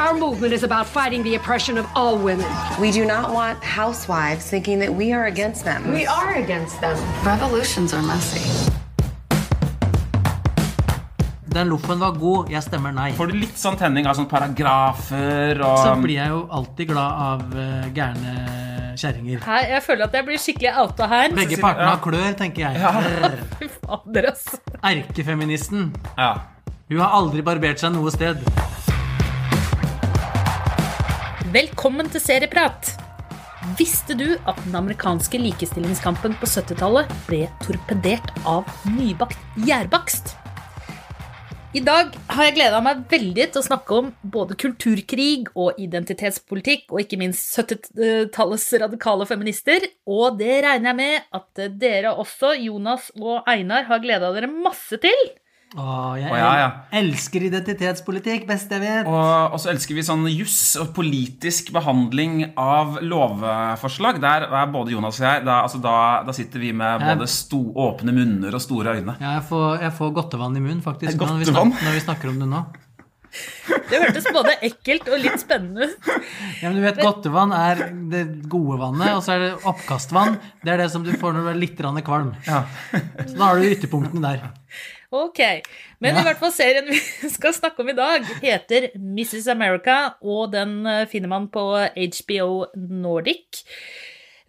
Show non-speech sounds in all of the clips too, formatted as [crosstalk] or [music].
Our movement is about fighting the oppression of all women. We do not want housewives thinking that we are against them. We are against them. Revolutions are messy. Den loffen var god, jeg stemmer nei. Får du litt sånn tenning av sånne paragrafer og Så blir jeg jo alltid glad av uh, gærne kjerringer. Jeg føler at jeg blir skikkelig outa her. Begge partene har klør, tenker jeg. [laughs] Fy fader, ass. Erkefeministen. Ja. Hun har aldri barbert seg noe sted. Velkommen til Serieprat. Visste du at den amerikanske likestillingskampen på 70-tallet ble torpedert av nybakt gjærbakst? I dag har jeg gleda meg veldig til å snakke om både kulturkrig og identitetspolitikk, og ikke minst 70-tallets radikale feminister. Og det regner jeg med at dere også, Jonas og Einar, har gleda dere masse til. Å, jeg Å, ja, ja. elsker identitetspolitikk, best jeg vet. Og, og så elsker vi sånn juss og politisk behandling av lovforslag. Der er både Jonas og jeg Da, altså, da, da sitter vi med Ja. både sto, åpne munner og store øyne. Ja, jeg, får, jeg får godtevann i munnen, faktisk, når vi, snakker, når vi snakker om det nå. Det hørtes både ekkelt og litt spennende ut. Ja, men du vet, Godtevann er det gode vannet, og så er det oppkastvann. Det er det som du får når du er litt kvalm. kvalm. Så da har du ytterpunktene der. Ok, Men i hvert fall serien vi [laughs] skal snakke om i dag, heter Mrs. America, og den eh, finner man på HBO Nordic.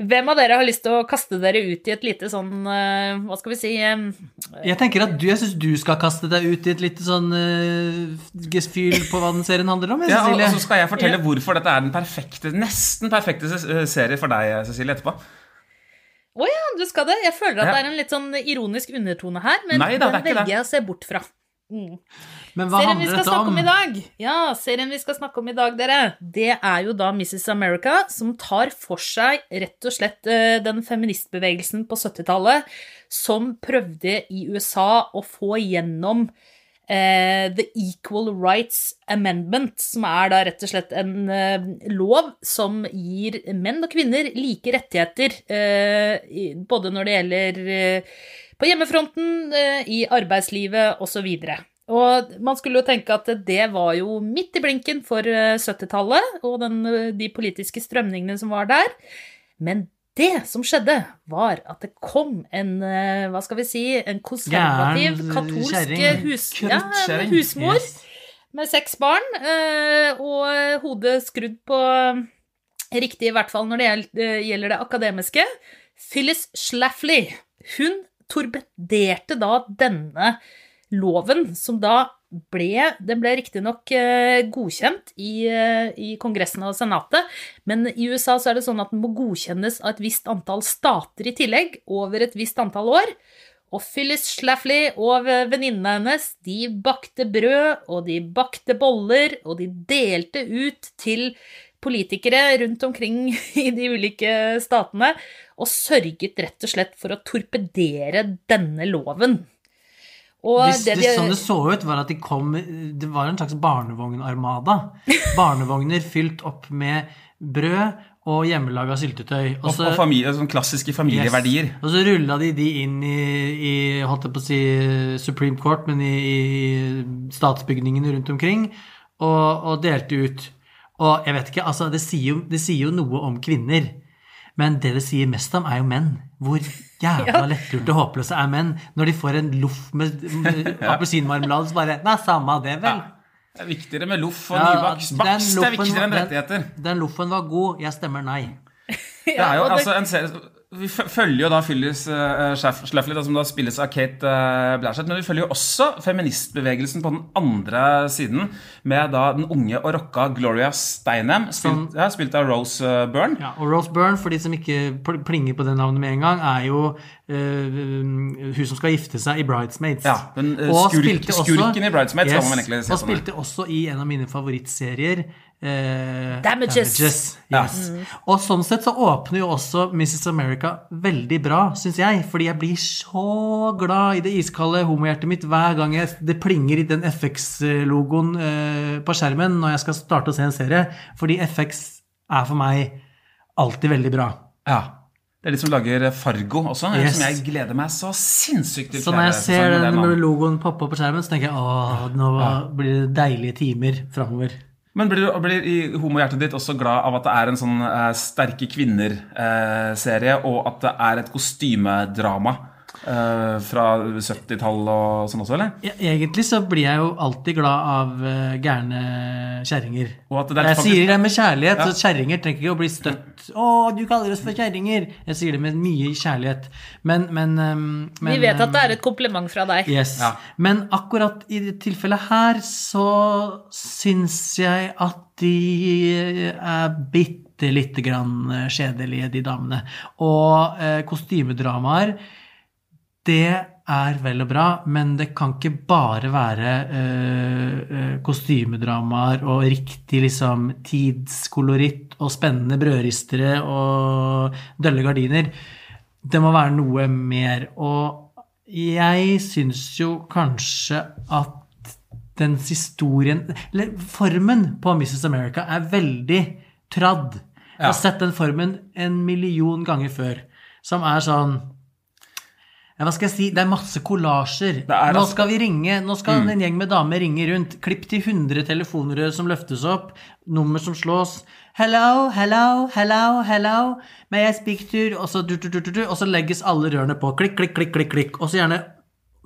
Hvem av dere har lyst til å kaste dere ut i et lite sånn eh, Hva skal vi si eh, Jeg tenker at du, jeg syns du skal kaste deg ut i et lite sånn uh, gesfyl på hva den serien handler om. Ja, og, og så skal jeg fortelle hvorfor dette er den perfekte, nesten perfekte serie for deg, Cecilie, etterpå. Å ja, du skal det? Jeg føler at Ja. det er en litt sånn ironisk undertone her, men Nei da, den velger jeg å se bort fra. Mm. Men hva serien vi handler skal dette snakke om? om i dag, ja, serien vi skal snakke om i dag, dere, det er jo da Mrs. America, som tar for seg rett og slett eh, den feministbevegelsen på 70-tallet som prøvde i USA å få gjennom The Equal Rights Amendment, som er da rett og slett en eh, lov som gir menn og kvinner like rettigheter, eh, både når det gjelder eh, på hjemmefronten, eh, i arbeidslivet osv. Og man skulle jo tenke at det var jo midt i blinken for eh, 70-tallet og den, eh, de politiske strømningene som var der. Men det som skjedde, var at det kom en eh, hva skal vi si, en konservativ, katolsk hus, ja, husmor med seks barn, eh, og hodet skrudd på riktig, i hvert fall når det eh, gjelder det akademiske. Phyllis Schlafly, hun torpederte da denne loven, som da ble Den ble riktignok eh, godkjent i, eh, i Kongressen og Senatet, men i USA så er det sånn at den må godkjennes av et visst antall stater i tillegg, over et visst antall år. Og Phyllis Schlafly og venninnene hennes de bakte brød, og de bakte boller, og de delte ut til politikere rundt omkring [laughs] i de ulike statene, og sørget rett og slett for å torpedere denne loven. Og Det, det det, sånn det så ut, var at de kom Det var en slags barnevognarmada. [laughs] Barnevogner fylt opp med brød og hjemmelaga syltetøy. Og, så- og familie, sånn klassiske familieverdier. Yes. Og så rulla de de inn i, i holdt jeg på å si Supreme Court, men i, i statsbygningene rundt omkring, og, og delte ut. Og jeg vet ikke, altså det sier, jo, det sier jo noe om kvinner. Men det det sier mest om, er jo menn. Hvor jævla lettlurte håpløse er menn når de får en loff med, [laughs] appelsinmarmelade, så bare Nei, samme det, vel. Det er viktigere med loff og Ja, Det er viktigere enn rettigheter. Den, den loffen var god, jeg stemmer nei. Det er jo [laughs] altså en serie Vi følger jo da Phyllis uh, Schlafly, som da spilles av Kate uh, Blanchett, men vi følger jo også feministbevegelsen på den andre siden, med da den unge og rocka Gloria Steinem, spilt, ja, spilt av Rose uh, Byrne. Ja, og Rose Byrne, for de som ikke plinger på det navnet med en gang, er jo uh, hun som skal gifte seg i Bridesmaids. Ja, den, Og skurk- spilte også- skurken i Bridesmaids, si Og spilte også i en av mine favorittserier. Eh, Damages. Yes. Mm. Og sånn sett så åpner jo også Mrs. America veldig bra, syns jeg. Fordi jeg blir så glad i det iskalde homohjertet mitt hver gang jeg, det plinger i den FX-logoen eh, på skjermen når jeg skal starte å se en serie. Fordi FX er for meg alltid veldig bra. Ja. Det er de som lager Fargo også, Yes. som jeg gleder meg så sinnssykt til. Så når jeg ser den logoen poppe opp på skjermen, så tenker jeg åh, nå blir det deilige timer framover. Men blir du blir i homohjertet ditt også glad av at det er en sånn uh, Sterke kvinner-serie, og at det er et kostymedrama eh, fra 70-tallet og sånn også, eller? Ja, egentlig så blir jeg jo alltid glad av uh, gærne kjerringer. Er Jeg faktisk- sier det med kjærlighet, Ja. så kjerringer trenger ikke å bli støtt. 'Å, du kaller oss for kjerringer!' Jeg sier det med mye kjærlighet. Men, men, um, men Vi vet at det er et kompliment fra deg. Yes. Ja. Men akkurat i det tilfellet her så syns jeg at de er bitte lite grann kjedelige, de damene. Og uh, kostymedramaer, det er vel og bra, men det kan ikke bare være eh, kostymedramaer og riktig liksom tidskoloritt og spennende brødristere og dølle gardiner. Det må være noe mer. Og jeg syns jo kanskje at dens historien Eller formen på Mrs. America er veldig tradd. Jeg har sett den formen en million ganger før. Som er sånn hva skal jeg si? Det er masse kollasjer. Er Nå altså- skal vi ringe, nå skal en gjeng med damer ringe rundt. Klipp til 100 telefonrør som løftes opp, nummer som slås. Hello, hello, hello, hello. May I speak to Og så, du, du, du, du, du, og så legges alle rørene på. Klikk, klikk, klikk, klikk. klikk. Og så gjerne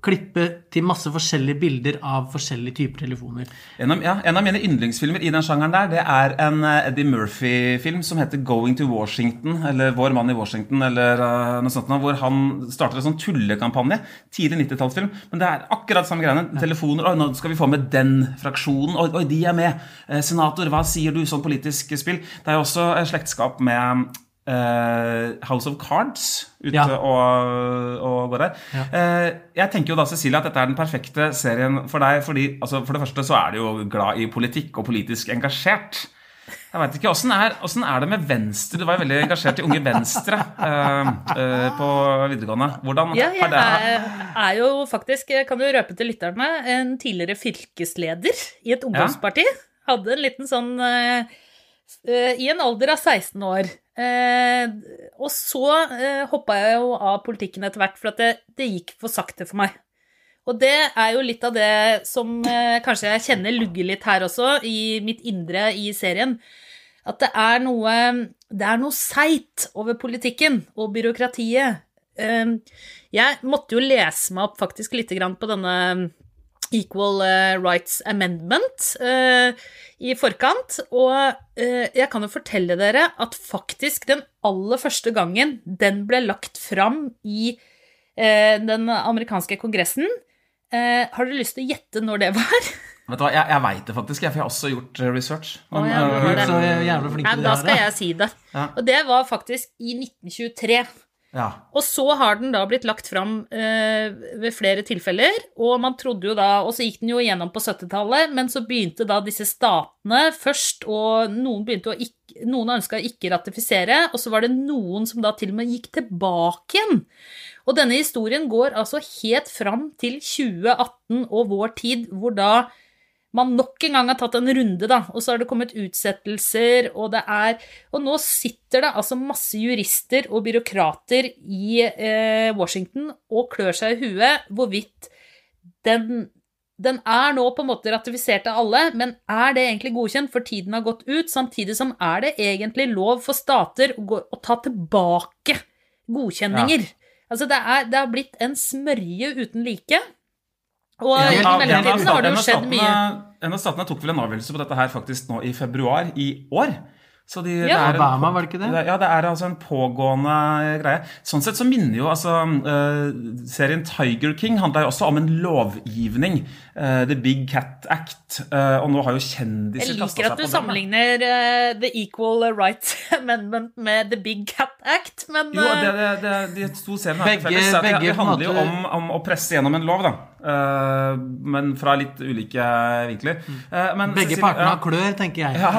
klippe til masse forskjellige bilder av forskjellige typer telefoner. En av, ja, en av mine yndlingsfilmer i den sjangeren der, det er en eh, Eddie Murphy-film som heter 'Going to Washington', eller 'Vår mann i Washington', eller uh, noe sånt, hvor han starter en sånn tullekampanje. Tidlig 90-tallsfilm. Men det er akkurat samme greiene. Telefoner. Oi, nå skal vi få med den fraksjonen. Oi, oi de er med. Eh, senator, hva sier du? Sånn politisk spill. Det er jo også slektskap med House of Cards ute Ja. og, og går der. Eh, jeg tenker jo da, Cecilie, at dette er den perfekte serien for deg. fordi altså, For det første så er du jo glad i politikk og politisk engasjert. Jeg vet ikke, Åssen er, er det med Venstre? Du var jo veldig engasjert i Unge Venstre uh, uh, på videregående. Hvordan Ja, har jeg det er, er jo faktisk, kan jo røpe til lytterne, en tidligere fylkesleder i et ungdomsparti. Hadde en liten sånn uh, eh, I en alder av 16 år. Eh, og så eh, hoppa jeg jo av politikken etter hvert, for det, det gikk for sakte for meg. Og det er jo litt av det som eh, kanskje jeg kjenner lugger litt her også, i mitt indre i serien. At det er noe Det er noe seigt over politikken og byråkratiet. Eh, jeg måtte jo lese meg opp faktisk litt grann på denne Equal eh, Rights Amendment eh, i forkant. Og eh, jeg kan jo fortelle dere at faktisk den aller første gangen den ble lagt fram i den amerikanske kongressen Har dere lyst til å gjette når det var? [laughs] Vet du hva, Jeg, jeg veit det faktisk, jeg, for jeg har også gjort research. Å, ja, eh, det var det. Så jævla flink til det da skal jeg si det. Ja. Og det var faktisk i 1923. ja. Og så har den da blitt lagt fram eh, ved flere tilfeller, og man trodde jo da Og så gikk den jo igjennom på 70-tallet, men så begynte da disse statene først, og noen begynte å ikke Noen ønska ikke ratifisere, og så var det noen som da til og med gikk tilbake igjen. Og denne historien går altså helt fram til 2018 og vår tid, hvor da man nok en gang har tatt en runde, da, og så har det kommet utsettelser, og det er Og nå sitter det altså masse jurister og byråkrater i eh, Washington og klør seg i huet hvorvidt den den er nå på en måte ratifisert av alle, men er det egentlig godkjent? For tiden har gått ut, samtidig som er det egentlig lov for stater å, gå, å ta tilbake godkjenninger. Altså det, er, det har blitt en smørje uten like. Og ja, i mellomtiden har det jo skjedd mye. En av statene tok vel en avgjørelse på dette her faktisk nå i februar i år. Så de, det Ja. er en- Obama, var det ikke det? Ja, det er altså en pågående greie. Sånn sett så minner jo altså uh, Serien Tiger King handla jo også om en lovgivning. Uh, The Big Cat Act. Uh, og nå har jo kjendiser Jeg liker at du på den, sammenligner eh, The Equal Rights [laughs] Amendment med The Big Cat Act, men Jo, det, det, det, de to seriene har Begge- felles det, begge det handler jo om, om å presse gjennom en lov, da. Eh, men fra litt ulike vinkler. Eh, men Begge partene har klør, tenker jeg. Ja.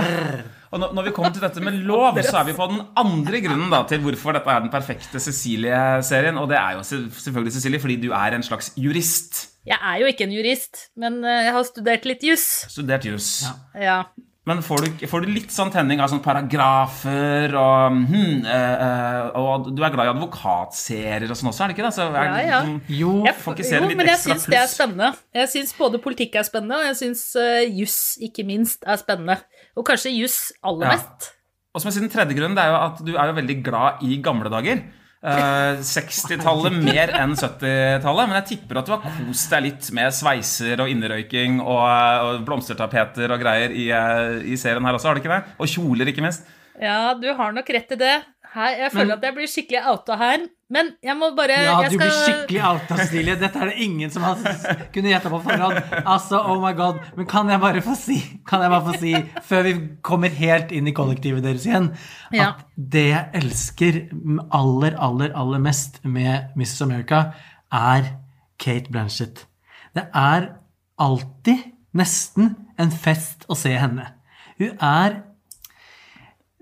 Og når, når vi kommer til dette med lov, så er vi på den andre grunnen da, til hvorfor dette er den perfekte Cecilie-serien. Og det er jo selvfølgelig Cecilie, fordi du er en slags jurist. jeg er jo ikke en jurist, men eh, jeg har studert litt juss. Studert juss. Ja. Men får du, får du litt sånn tenning av sånne paragrafer og hmm, øh, eh, Og du er glad i advokatserier og sånn også, er det ikke det? Så er, Ja, ja. sånn- Jo, Jeg, Får ikke se jo, men jeg syns det er spennende. Jeg syns både politikk er spennende, og jeg syns uh, juss ikke minst er spennende. Og kanskje juss aller Ja. Og som jeg sier, den tredje grunnen er jo at du er jo veldig glad i gamle dager. Eh, [laughs] 60-tallet mer enn 70-tallet. Men jeg tipper at du har kost deg litt med sveiser og innerøyking og, og blomstertapeter og greier i, eh, i serien her også, har du ikke det? Og kjoler, ikke minst. Ja, du har nok rett i det. Her, jeg føler Men- at jeg blir skikkelig outa her. Men jeg må bare Ja, du blir skikkelig outa, Silje. Dette er det ingen som har kunne gjetta på forhånd. Altså, oh my god. Men kan jeg bare få si, kan jeg bare få si før vi kommer helt inn i kollektivet deres igjen, Ja. at det jeg elsker aller, aller, aller mest med Mrs. America, er Kate Blanchett. Det er alltid, nesten, en fest å se henne. Hun er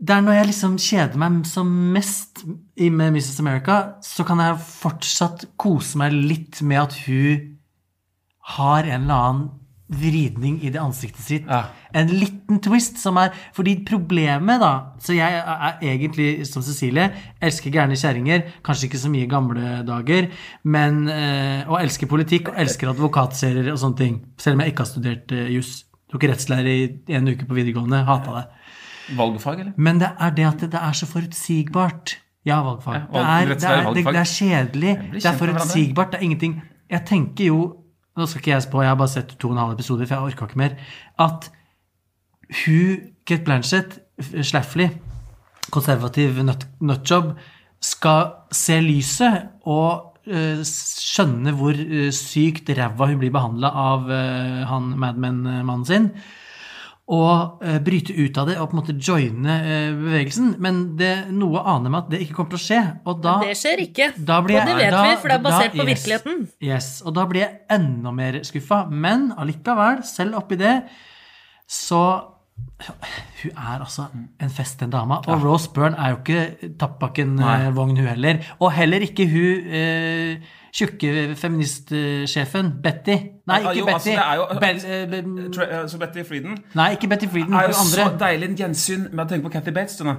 det er når jeg liksom kjeder meg som mest med Mrs. America, så kan jeg fortsatt kose meg litt med at hun har en eller annen vridning i det ansiktet sitt. Ja. En liten twist som er Fordi problemet, da Så jeg er egentlig, som Cecilie, elsker gærne kjerringer. Kanskje ikke så mye i gamle dager, men eh, Og elsker politikk og elsker advokatserier og sånne ting. Selv om jeg ikke har studert eh, juss. Tok rettslære i en uke på videregående. Hata det. Valgfag, eller? Men det er det at det, er så forutsigbart. Ja, valgfag. Det, er, det, er, det, er kjedelig. Det er forutsigbart. Det er ingenting Jeg tenker jo Nå skal ikke jeg spå, jeg har bare sett to og en halv episoder, for jeg orka ikke mer. At hun, Kate Blanchett, Slaffley, konservativ nut- nutjob, skal se lyset og eh, skjønne hvor eh, sykt ræva hun blir behandla av eh, han Madman-mannen sin og eh, bryte ut av det og på en måte joine eh, bevegelsen. Men det, noe aner meg at det ikke kommer til å skje. Og da, Det skjer ikke. da blir og det vet da- vi, for det er da- basert på yes. virkeligheten. Yes, Og da blir jeg enda mer skuffa. Men allikevel, selv oppi det, så Hun er altså en fest, den dama. Og Rose Byrne er jo ikke Tappbakken-vogn, hun heller. Og heller ikke hun eh, tjukke feministsjefen Betty. Nei, ikke jo, altså, Betty. det er jo- Bel, eh, be- eh, Så Betty Frieden nei, ikke Betty Frieden. er jo jo så deilig en gjensyn med å tenke på Cathy Bates. Denne.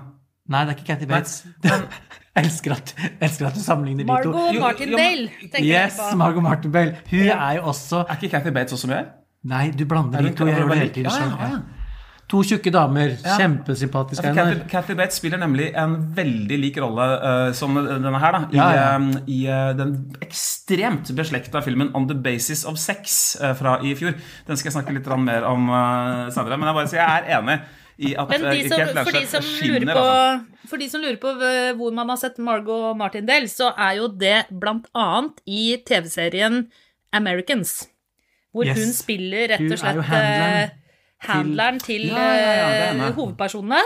Nei, det er ikke Cathy Bates. men- [laughs] elsker at, elsker at du sammenligner de to. Margot Martin Martindale, Yes. Margot Martindale. Hun er jo også Er ikke Cathy Bates også med? Nei, du blander Er de to. Jeg gjør det hele tiden Ja, ja, ja. To tjukke damer. Ja. Kjempesympatiske. Ja, for. Kathy, Kathy Bates spiller nemlig en veldig lik rolle uh, som denne her, da. I, Ja, ja. eh, i uh, den ekstremt beslekta filmen 'On the Basis of Sex' uh, fra i fjor. Den skal jeg snakke litt mer om uh, senere. Men jeg bare sier jeg er enig i at Men de som, for, de som lurer skinner, på, altså. for de som lurer på hvor man har sett Margot Martindale, så er jo det blant annet i TV-serien Americans. Hvor Yes. hun spiller rett Hun og er jo slett handleren til Ja, ja, ja, eh, hovedpersonene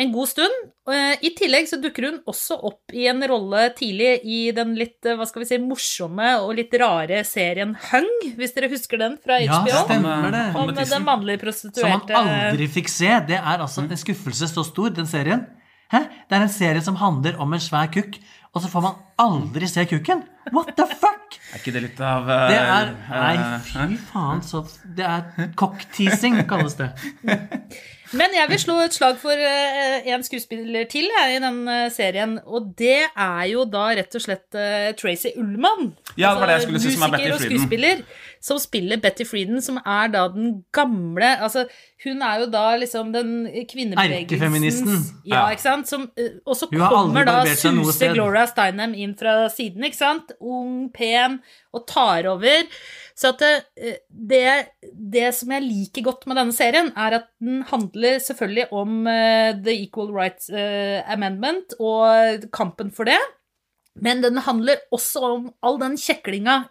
en god stund. Eh, I tillegg så dukker hun også opp i en rolle tidlig i den litt eh, hva skal vi si, morsomme og litt rare serien Hung, hvis dere husker den fra Ja, HBO. stemmer det. Om den mannlige prostituerte Som man aldri fikk se. Det er altså en skuffelse så stor, den serien. Hæ? Det er en serie som handler om en svær kukk, og så får man aldri se kukken! What the fuck?! Er ikke det litt av uh, Det er Nei, eh, fy faen, så Det er cock-teasing, kalles det. [laughs] Men jeg vil slå et slag for eh, en skuespiller til jeg, i den eh, serien, og det er jo da rett og slett eh, Tracy Ullmann. Ja, det var det jeg skulle si, som er Betty musiker og skuespiller, som spiller Betty Frieden, som er da den gamle Altså, hun er jo da liksom den kvinnebevegelsens Erkefeministen. Ja, ikke sant? Som, eh, og så kommer da suser. Gloria Steinem inn fra siden, ikke sant? Ung, pen, og tar over. Så at det, det, det som jeg liker godt med denne serien, er at den handler selvfølgelig om uh, The Equal Rights uh, Amendment og kampen for det, men den handler også om all den kjeklinga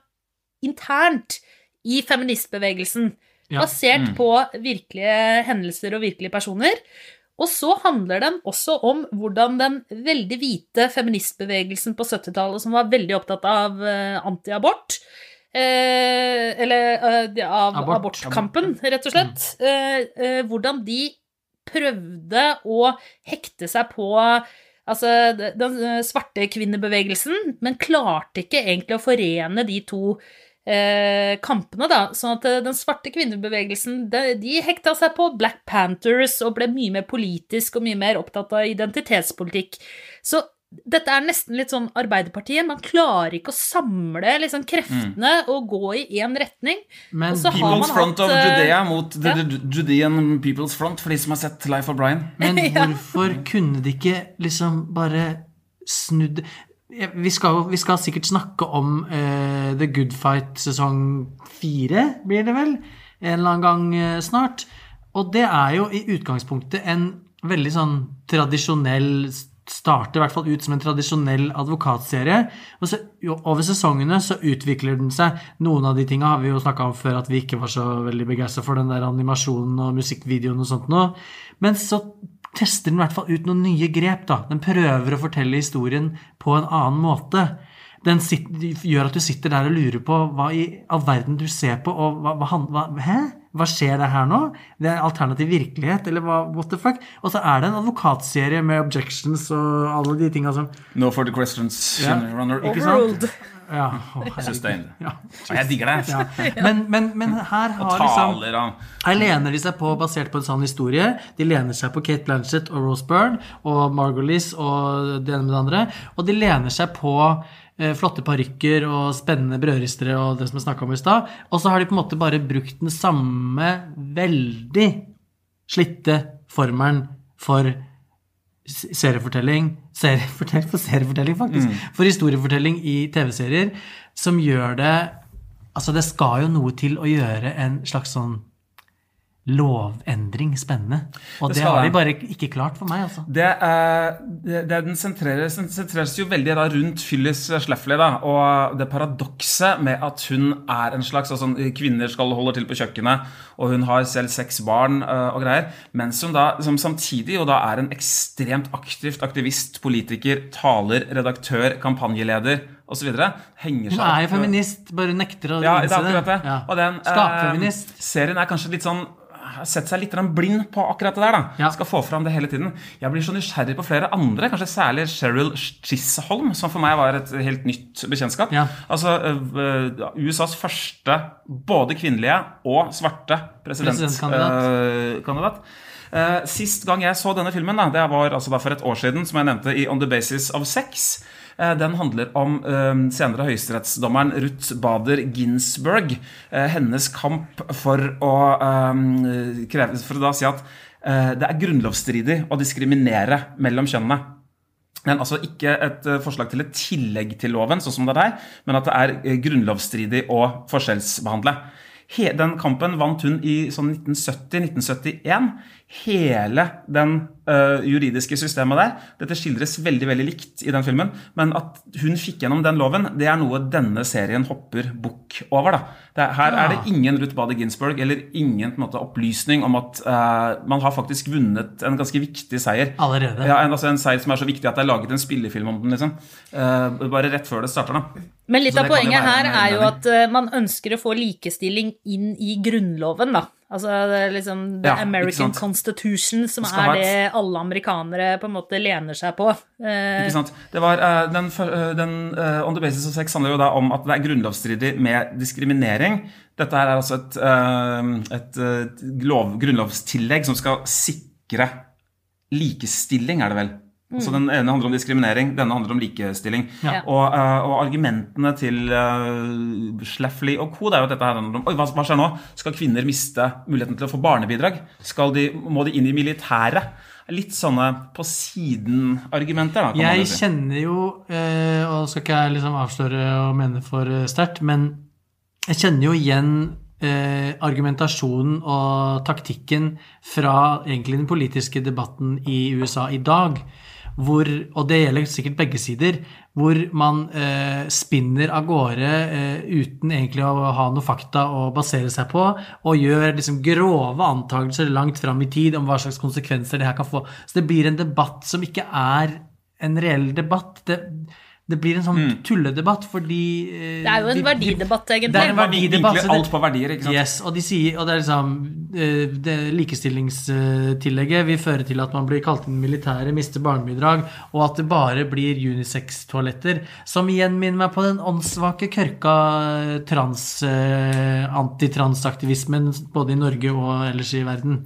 internt i feministbevegelsen, Ja. basert på virkelige hendelser og virkelige personer. Og så handler den også om hvordan den veldig hvite feministbevegelsen på 70-tallet, som var veldig opptatt av eh, antiabort, eh, eller eh, av Abort. abortkampen, rett og slett, eh, eh, hvordan de prøvde å hekte seg på Altså den eh, svarte kvinnebevegelsen, men klarte ikke egentlig å forene de to eh, kampene, da. Sånn at eh, den svarte kvinnebevegelsen de, de hekta seg på Black Panthers og ble mye mer politisk og mye mer opptatt av identitetspolitikk. Så dette er nesten litt sånn Arbeiderpartiet. Man klarer ikke å samle liksom, kreftene og gå i én retning. Men Og så har People's man Front of hatt, of Judea mot ja. The Judean People's Front, for de som har sett Life of Brian. [laughs] Men hvorfor kunne de ikke liksom bare snudd vi skal, vi skal sikkert snakke om uh, The Good Fight sesong fire, blir det vel? En eller annen gang uh, snart. Og det er jo i utgangspunktet en veldig sånn tradisjonell Starter i hvert fall ut som en tradisjonell advokatserie. Og så jo, over sesongene så utvikler den seg. Noen av de tinga har vi jo snakka om før at vi ikke var så veldig begeistra for den der animasjonen og musikkvideoen og sånt noe. Men så tester den i hvert fall ut noen nye grep. da. Den prøver å fortelle historien på en annen måte. Den sitter, gjør at du sitter der og lurer på hva i all verden du ser på, og hva, hva, hva Hæ? Hva skjer det her nå? Det er alternativ virkelighet, eller hva, what the fuck? Og så er det en advokatserie med objections og alle de tinga som No further questions, yeah. runner. Ikke sant? Ja, herregud. Ja. Og jeg digger det. Ja. Men, men, men her har liksom her lener de seg på, basert på en sann historie, de lener seg på Kate Blanchett og Rose Byrne og Margolis og det ene med det andre. Og de lener seg på eh, flotte parykker og spennende brødristere og det som jeg snakka om i stad. Og så har de på en måte bare brukt den samme veldig slitte formelen for seriefortelling seriefortell, For seriefortelling, faktisk. For historiefortelling i TV-serier. Som gjør det Altså, det skal jo noe til å gjøre en slags sånn lovendring spennende. Og Det det, har de bare ikke klart for meg, altså. Det, er, det, det den sentreres, den sentreres jo veldig da rundt Phyllis Schleffley da, og det paradokset med at hun er en slags altså, Kvinner skal holde til på kjøkkenet, og hun har selv seks barn uh, og greier. Mens hun da som samtidig jo da er en ekstremt aktivt aktivist, politiker, taler, redaktør, kampanjeleder osv. Henger Hun er jo feminist, bare hun nekter å ja, innse det. det. Ja. Og den, Skapfeminist. eh, serien er kanskje litt sånn sett seg litt blind på akkurat det der. da Ja. Skal få fram det hele tiden. Jeg blir så nysgjerrig på flere andre, kanskje særlig Cheryl Chisholm, som for meg var et helt nytt bekjentskap. Ja. Altså øh, USAs første både kvinnelige og svarte presidentkandidat. President Uh, Eh, sist gang jeg så denne filmen, da, det var altså da for et år siden, som jeg nevnte i On the Basis of Sex. Eh, Den handler om eh, senere høyesterettsdommeren Ruth Bader Ginsburg. eh, Hennes kamp for å kreve For å da si at det er grunnlovsstridig å diskriminere mellom kjønnene. Men altså ikke et forslag til et tillegg til loven, sånn som det er der, men at det er grunnlovsstridig å forskjellsbehandle. Den kampen vant hun i sånn 1970-1971. Hele den uh, juridiske systemet der. Dette skildres veldig veldig likt i den filmen. Men at hun fikk gjennom den loven, det er noe denne serien hopper bukk over. da. Det, er- her er det ingen Ruth Bader Ginsburg eller ingen på en måte, opplysning om at uh, man har faktisk vunnet en ganske viktig seier. Allerede. Ja, en, altså en seier som er så viktig at det er laget en spillefilm om den. liksom. Uh, bare rett før det starter. da. Men litt av poenget her er jo at man ønsker å få likestilling inn i Grunnloven, da. Altså det er liksom The Ja, American. Constitution, som Det er det et- alle amerikanere på en måte lener seg på. Eh, Ikke sant? Det var, uh, den, eh, den uh, On the basis of sex handler jo da om at det er grunnlovsstridig med diskriminering. Dette her er altså et, uh, et lov, grunnlovstillegg som skal sikre likestilling, er det vel. Så Den ene handler om diskriminering, denne handler om likestilling. Ja. Og, eh, og argumentene til uh, Schlafly og co. er jo at dette her handler om Oi, hva, hva skjer nå? Skal kvinner miste muligheten til å få barnebidrag? Skal de, må de inn i militæret? Litt sånne på siden-argumenter. Jeg si. kjenner jo, eh, og skal ikke jeg liksom avsløre og mene for eh, sterkt, men jeg kjenner jo igjen eh, argumentasjonen og taktikken fra egentlig den politiske debatten i USA i dag. Hvor, og det gjelder sikkert begge sider, hvor man eh, spinner av gårde eh, uten egentlig å ha noe fakta å basere seg på, og gjør liksom grove antakelser langt fram i tid om hva slags konsekvenser det her kan få. Så det blir en debatt som ikke er en reell debatt. Det, det blir en sånn tulledebatt fordi eh, det er jo en de- verdidebatt, egentlig. Det er en verdidebatt. Så det- alt på verdier, ikke sant? Yes, og de sier, og det er liksom eh, det Likestillingstillegget vil føre til at man blir kalt inn i militæret, mister barnebidrag, og at det bare blir unisex-toaletter. Som igjen minner meg på den åndssvake kørka trans, eh, antitransaktivismen både i Norge og ellers i verden.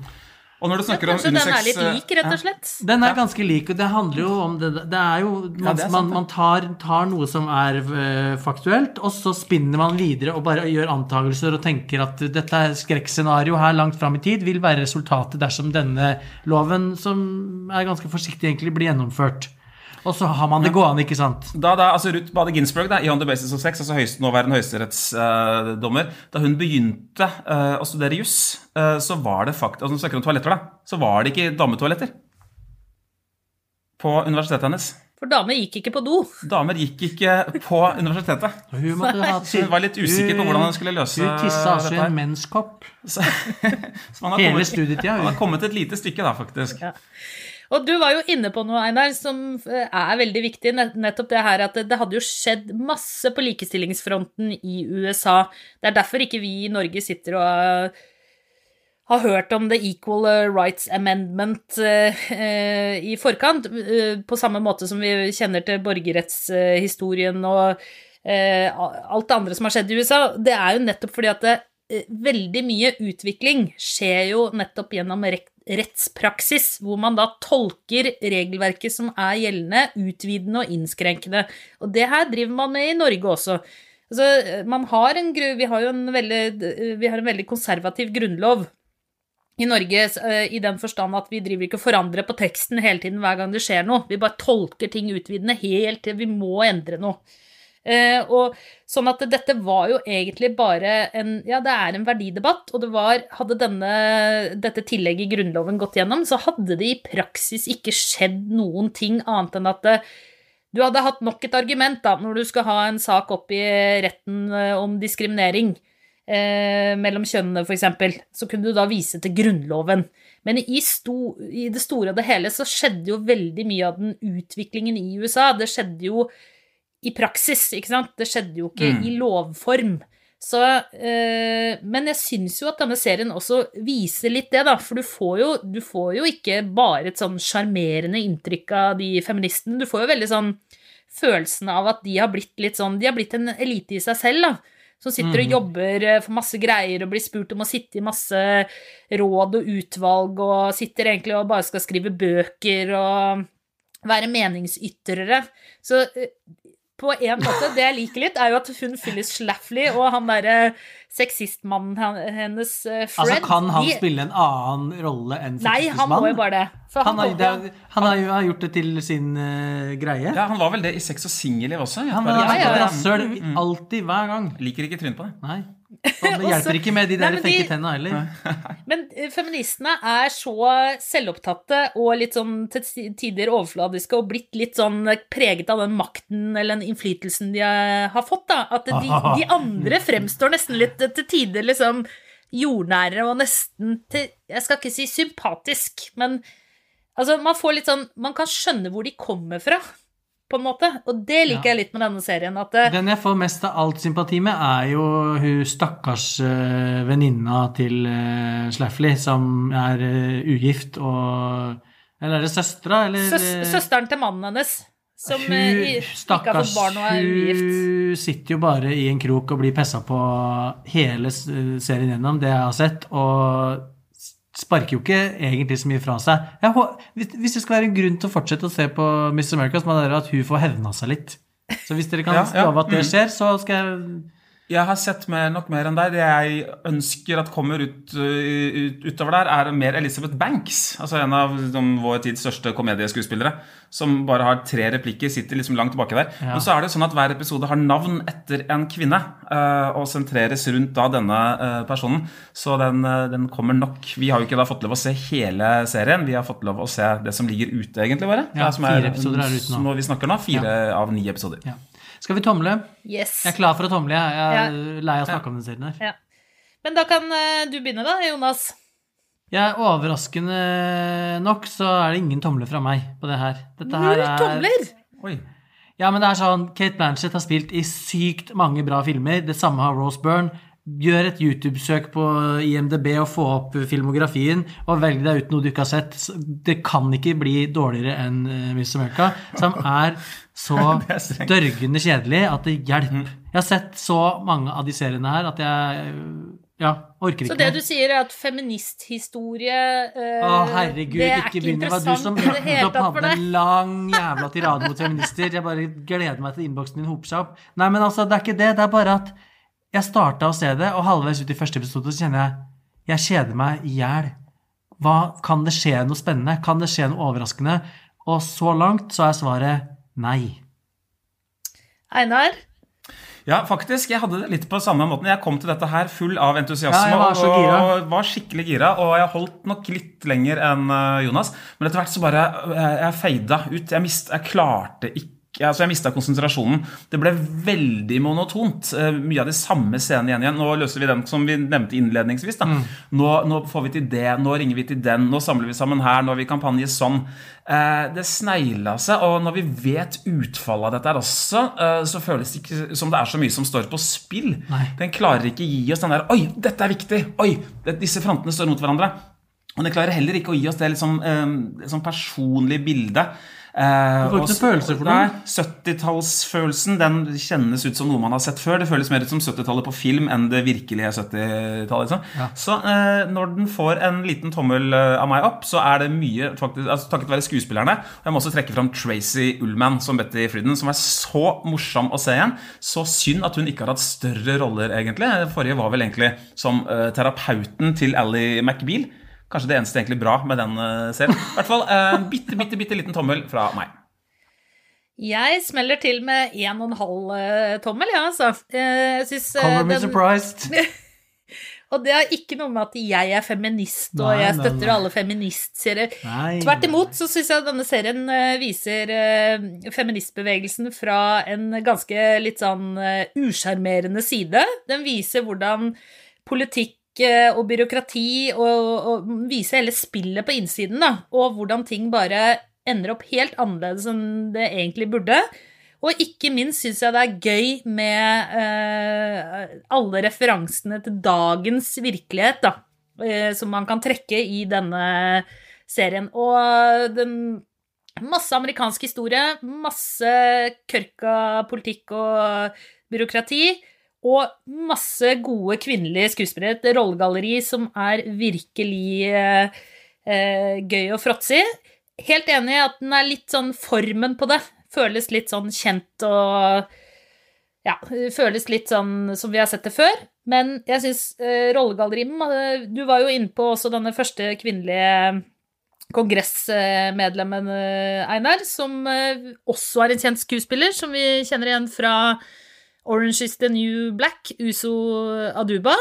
Og når du snakker om unisex den er litt eh, lik, rett og slett. Den er ganske lik, og det handler jo om det Det er jo Man, Ja, er sant, man, man tar, tar noe som er eh, faktuelt, og så spinner man videre og bare gjør antakelser og tenker at dette skrekkscenarioet skrekkscenario her langt fram i tid vil være resultatet dersom denne loven, som er ganske forsiktig egentlig, blir gjennomført. Og så har man det gående, ikke sant? Da, da, altså Ruth Bade Ginsburg da, i On the Basis of Sex, altså høyest, nåværende høyesterettsdommer, da hun begynte uh, å studere juss, uh, så var det fakt, altså, snakker om toaletter da, så var det ikke dametoaletter på universitetet hennes. For damer gikk ikke på do. Damer gikk ikke på universitetet. Hun, måtte ha, Så [laughs] hun var litt usikker på hvordan hun skulle løse Hun tissa altså i en menskopp Så, [laughs] så man har hele kommet, studietida. man har kommet et lite stykke da, faktisk. Og du var jo inne på noe, Einar, som eh, er veldig viktig. Nettopp det her at det, hadde jo skjedd masse på likestillingsfronten i USA. Det er derfor ikke vi i Norge sitter og eh, har hørt om The Equal Rights Amendment eh, eh, i forkant, eh, på samme måte som vi kjenner til borgerrettshistorien og eh, alt det andre som har skjedd i USA. Det er jo nettopp fordi at det, eh, veldig mye utvikling skjer jo nettopp gjennom rettspraksis, hvor man da tolker regelverket som er gjeldende, utvidende og innskrenkende. Og det her driver man med i Norge også. Altså, man har en, vi har jo en veldig, vi har en veldig konservativ grunnlov i Norge eh, i den forstand at vi driver ikke og forandrer på teksten hele tiden hver gang det skjer noe. Vi bare tolker ting utvidende helt til vi må endre noe. Eh, og sånn at dette var jo egentlig bare en Ja, det er en verdidebatt, og det var Hadde denne, dette tillegget i Grunnloven gått gjennom, så hadde det i praksis ikke skjedd noen ting annet enn at det, du hadde hatt nok et argument da, når du skal ha en sak opp i retten eh, om diskriminering eh, mellom kjønnene, f.eks., så kunne du da vise til Grunnloven. Men i, sto, i det store og det hele så skjedde jo veldig mye av den utviklingen i USA. Det skjedde jo i praksis, ikke sant? Det skjedde jo ikke i lovform. Så, eh, men jeg syns jo at denne serien også viser litt det, da. For du får jo, du får jo ikke bare et sånn sjarmerende inntrykk av de feministene. Du får jo veldig sånn følelsen av at de har blitt litt sånn De har blitt en elite i seg selv, da. Som sitter og jobber eh, for masse greier og blir spurt om å sitte i masse råd og utvalg og sitter egentlig og bare skal skrive bøker og være meningsytrere. Så eh, på en måte, det jeg liker litt, er jo at hun Phyllis Schlafly og han derre sexistmannen hennes, eh, Fred Altså, kan han de- spille en annen rolle enn Nei, han må jo bare det. For Han har, det er- han har jo har gjort det til sin uh, greie. Ja, Han var vel det i Sex og singelliv også? Han var Ja, ja, ja. rasshøl alltid, hver gang. Liker ikke trynet på det. Nei. Det [laughs] hjelper ikke med de der fake tenna heller. Men eh, feministene er så selvopptatte og litt sånn til tider overfladiske og blitt litt sånn preget av den makten eller den innflytelsen de eh, har fått, da. At de, de [laughs] andre fremstår nesten litt eh, til tider liksom jordnære og nesten til Jeg skal ikke si sympatisk, men altså, man får litt sånn Man kan skjønne hvor de kommer fra, på en måte. Og det liker jeg litt med denne serien. At eh, Den jeg får mest av alt sympati med, er jo hun stakkars uh, venninna til uh, Slaffley, som er uh, ugift og Eller er det søstera, eller? søs, eh, søsteren til mannen hennes, som hun, i, stakkars, ikke har fått barn og er ugift. hun sitter jo bare i en krok og blir pessa på hele serien gjennom, det jeg har sett, og sparker jo ikke egentlig så mye fra seg. Jeg, hvis, det skal være en grunn til å fortsette å se på Miss America, så må det være at hun får hevna seg litt. Så hvis dere kan Ja, ja, love at det mm. skjer, så skal jeg Jeg har sett mer, nok mer enn deg. Det jeg ønsker at kommer ut, uh, ut, utover der, er mer Elizabeth Banks. Altså En av de, vår tids største komedieskuespillere. Som bare har tre replikker, sitter liksom langt tilbake der. Ja. Men så er det sånn at hver episode har navn etter en kvinne. uh, og sentreres rundt da denne uh, personen. Så den, den kommer nok. Vi har jo ikke da fått lov å se hele serien. Vi har fått lov å se det som ligger ute, egentlig, bare. Ja, fire episoder er ute nå. Som vi snakker nå. Fire av ni episoder. ja. Skal vi tomle? Yes. Jeg er klar for å tomle. Jeg Jeg er Ja. lei av å snakke om den serien her. Ja. Men da kan eh, du begynne, da, Jonas. Jeg er Overraskende nok så er det ingen tomler fra meg på det her. Dette her Null er- tomler! Oi. Ja, men det er sånn Kate Blanchett har spilt i sykt mange bra filmer. Det samme har Rose Byrne. Gjør et YouTube-søk på IMDb og få opp filmografien, og velg deg ut noe du ikke har sett. Det kan ikke bli dårligere enn eh, Miss America, som er så [laughs] er dørgende kjedelig at det hjelper. Jeg har sett så mange av de seriene her at jeg Ja, orker Så det du sier, er at feministhistorie eh, Å, herregud, Det er ikke ikke. Det du som interessant [laughs] i det hele nettopp tatt for hadde en lang jævla tirade mot feminister. Jeg bare gleder meg til innboksen din hoper seg opp. Nei, men altså, det er ikke det. Det er bare at jeg starta å se det, og halvveis ut i første episode så kjenner jeg jeg kjeder meg i hjel. Kan det skje noe spennende? Kan det skje noe overraskende? Og så langt så er svaret nei. Einar? Ja, faktisk. Jeg hadde det litt på samme måten. Jeg kom til dette her full av entusiasme Ja, jeg var så og, var skikkelig gira. Og jeg holdt nok litt lenger enn eh, Jonas. Men etter hvert så bare Jeg, jeg feida ut. Jeg, mist, jeg klarte ikke Altså Jeg mista konsentrasjonen. Det ble veldig monotont. Eh, mye av de samme scenene igjen igjen. Nå løser vi den som vi nevnte innledningsvis. Mm. Nå, nå får vi til det, nå ringer vi til den, nå samler vi sammen her, nå har vi kampanje sånn. Eh, det snegla seg, og når vi vet utfallet av dette her også, eh, så føles det ikke som det er så mye som står på spill. Nei. Den klarer ikke gi oss den der Oi, dette er viktig! Oi, disse frontene står mot hverandre. Og den klarer heller ikke å gi oss det liksom, eh, sånn personlige bildet. Eh, Du får ikke følelse for noe. 70-tallsfølelsen den kjennes ut som noe man har sett før. Det føles mer ut som 70-tallet på film enn det virkelige 70-tallet. Liksom. Så eh, når den får en liten tommel eh, av meg opp, så er det mye faktisk, altså, takket være skuespillerne. Jeg må også trekke fram Tracy Ullman som Betty Friden, som er så morsom å se igjen. Så synd at hun ikke har hatt større roller, egentlig. Forrige var vel egentlig som eh, terapeuten til Ally McBeal. Kanskje det eneste egentlig bra med den uh, serien. I hvert fall eh, en bitte, bitte, bitte liten tommel fra meg. Jeg smeller til med en og en halv eh, tommel, ja, altså. Eh, Jeg synes, eh, Color me surprised. [laughs] Og det har ikke noe med at jeg er feminist, og Nei, jeg støtter nei. alle feministserier. Nei. Tvert imot så syns jeg denne serien eh, viser eh, feministbevegelsen fra en ganske litt sånn eh, usjarmerende side. Den viser hvordan politikk eh, og byråkrati og, og vise hele spillet på innsiden, da, og hvordan ting bare ender opp helt annerledes enn det egentlig burde. Og ikke minst syns jeg det er gøy med eh, alle referansene til dagens virkelighet, da, eh, som man kan trekke i denne serien. Og den Masse amerikansk historie, masse kørka politikk og byråkrati. Og masse gode kvinnelige skuespillere. Et rollegalleri som er virkelig eh, eh, gøy og i. Helt enig i at den er litt sånn formen på det. Føles litt sånn kjent og Ja, føles litt sånn som vi har sett det før. Men jeg syns eh, rollegalleri eh, Du var jo inne på også denne første kvinnelige kongressmedlemmen, eh, Einar, som eh, også er en kjent skuespiller, som vi kjenner igjen fra Orange is the New Black, Uso Aduba.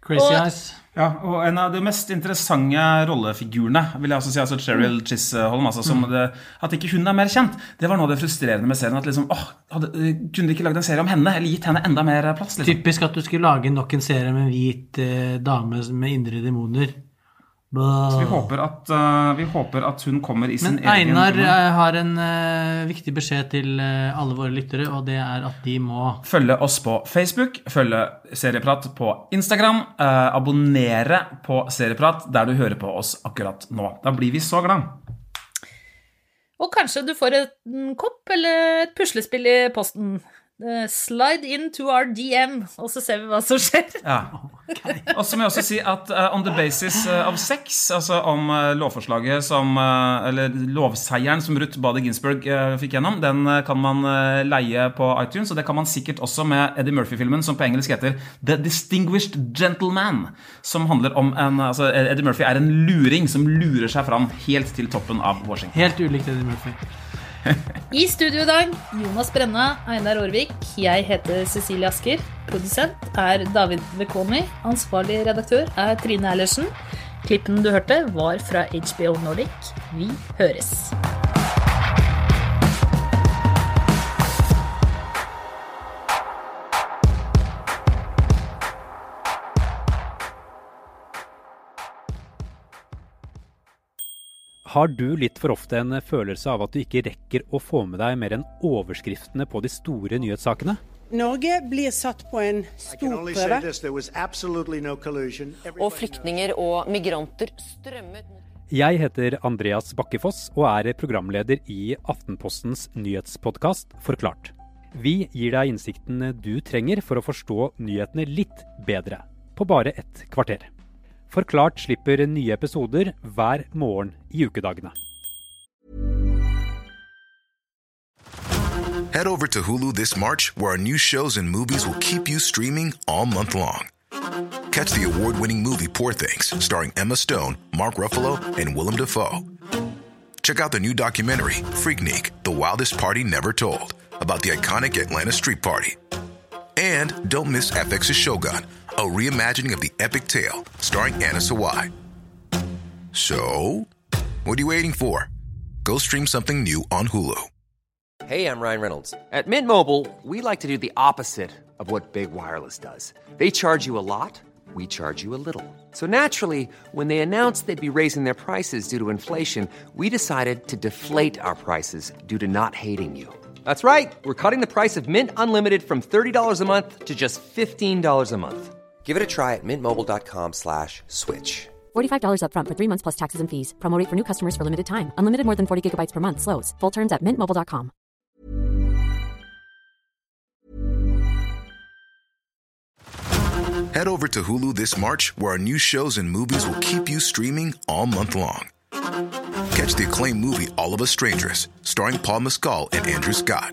Crazy Og- Eyes. Ja, og En av de mest interessante rollefigurene vil jeg også si, altså Cheryl Chisholm altså, som det, At ikke hun er mer kjent, det var noe av det frustrerende med serien. at liksom, åh, hadde, Kunne de ikke lagd en serie om henne, eller gitt henne enda mer plass? liksom? Typisk at du skulle lage nok en serie med en hvit eh, dame med indre demoner. Så vi håper, at, uh, vi håper at hun kommer i sin Men egen Einar eh, har en uh, viktig beskjed til eh, alle våre lyttere, og det er at de må Følge oss på Facebook, følge Serieprat på Instagram. uh, abonnere på Serieprat der du hører på oss akkurat nå. Da blir vi så glad. Og kanskje du får en kopp eller et puslespill i posten. Uh, Slide into our DM, og så ser vi hva som skjer. Ja. Og så må jeg også si at uh, on the basis eh, of sex, altså om uh, lovforslaget som eh, Eller lovseieren som Ruth Bader Ginsburg eh, fikk gjennom, den eh, kan man eh, leie på iTunes, og det kan man sikkert også med Eddie Murphy-filmen som på engelsk heter The Distinguished Gentleman, som handler om en Altså Eddie Murphy er en luring som lurer seg fram helt til toppen av Washington. Helt ulikt Eddie Murphy. I studio i dag, Jonas Brenna, Einar Aarvik. Jeg heter Cecilie Asker. Produsent er David Vekoni. Ansvarlig redaktør er Trine Eilertsen. Klippen du hørte, var fra HBO Nordic. Vi høres. Har du litt for ofte en følelse av at du ikke rekker å få med deg mer enn overskriftene på de store nyhetssakene? Norge blir satt på en stor prøve. no. Og flyktninger og migranter strømmet Jeg heter Andreas Bakkefoss og er programleder i Aftenpostens nyhetspodkast Forklart. Vi gir deg innsikten du trenger for å forstå nyhetene litt bedre. på bare et kvarter. Forklart slipper nye episoder hver morgen i ukedagene. Head over to Hulu this March, where our new shows and movies will keep you streaming all month long. Catch the award winning movie Poor Things, starring Emma Stone, Mark Ruffalo, and Willem Dafoe. Check out the new documentary, Freaknik The Wildest Party Never Told, about the iconic Atlanta Street Party. And don't miss FX's Shogun, a reimagining of the epic tale, starring Anna Sawai. So, what are you waiting for? Go stream something new on Hulu. Hey, I'm Ryan Reynolds. At Mint Mobile, we like to do the opposite of what Big Wireless does. They charge you a lot, we charge you a little. So naturally, when they announced they'd be raising their prices due to inflation, we decided to deflate our prices due to not hating you. That's right. We're cutting the price of Mint Unlimited from $30 a month to just $15 a month. Give it a try at mintmobile.com slash switch. $45 upfront for three months plus taxes and fees. Promo rate for new customers for limited time. Unlimited more than 40 gigabytes per month. Slows. Full terms at mintmobile.com. Head over to Hulu this March, where our new shows and movies will keep you streaming all month long. Catch the acclaimed movie All of Us Strangers, starring Paul Mescal and Andrew Scott.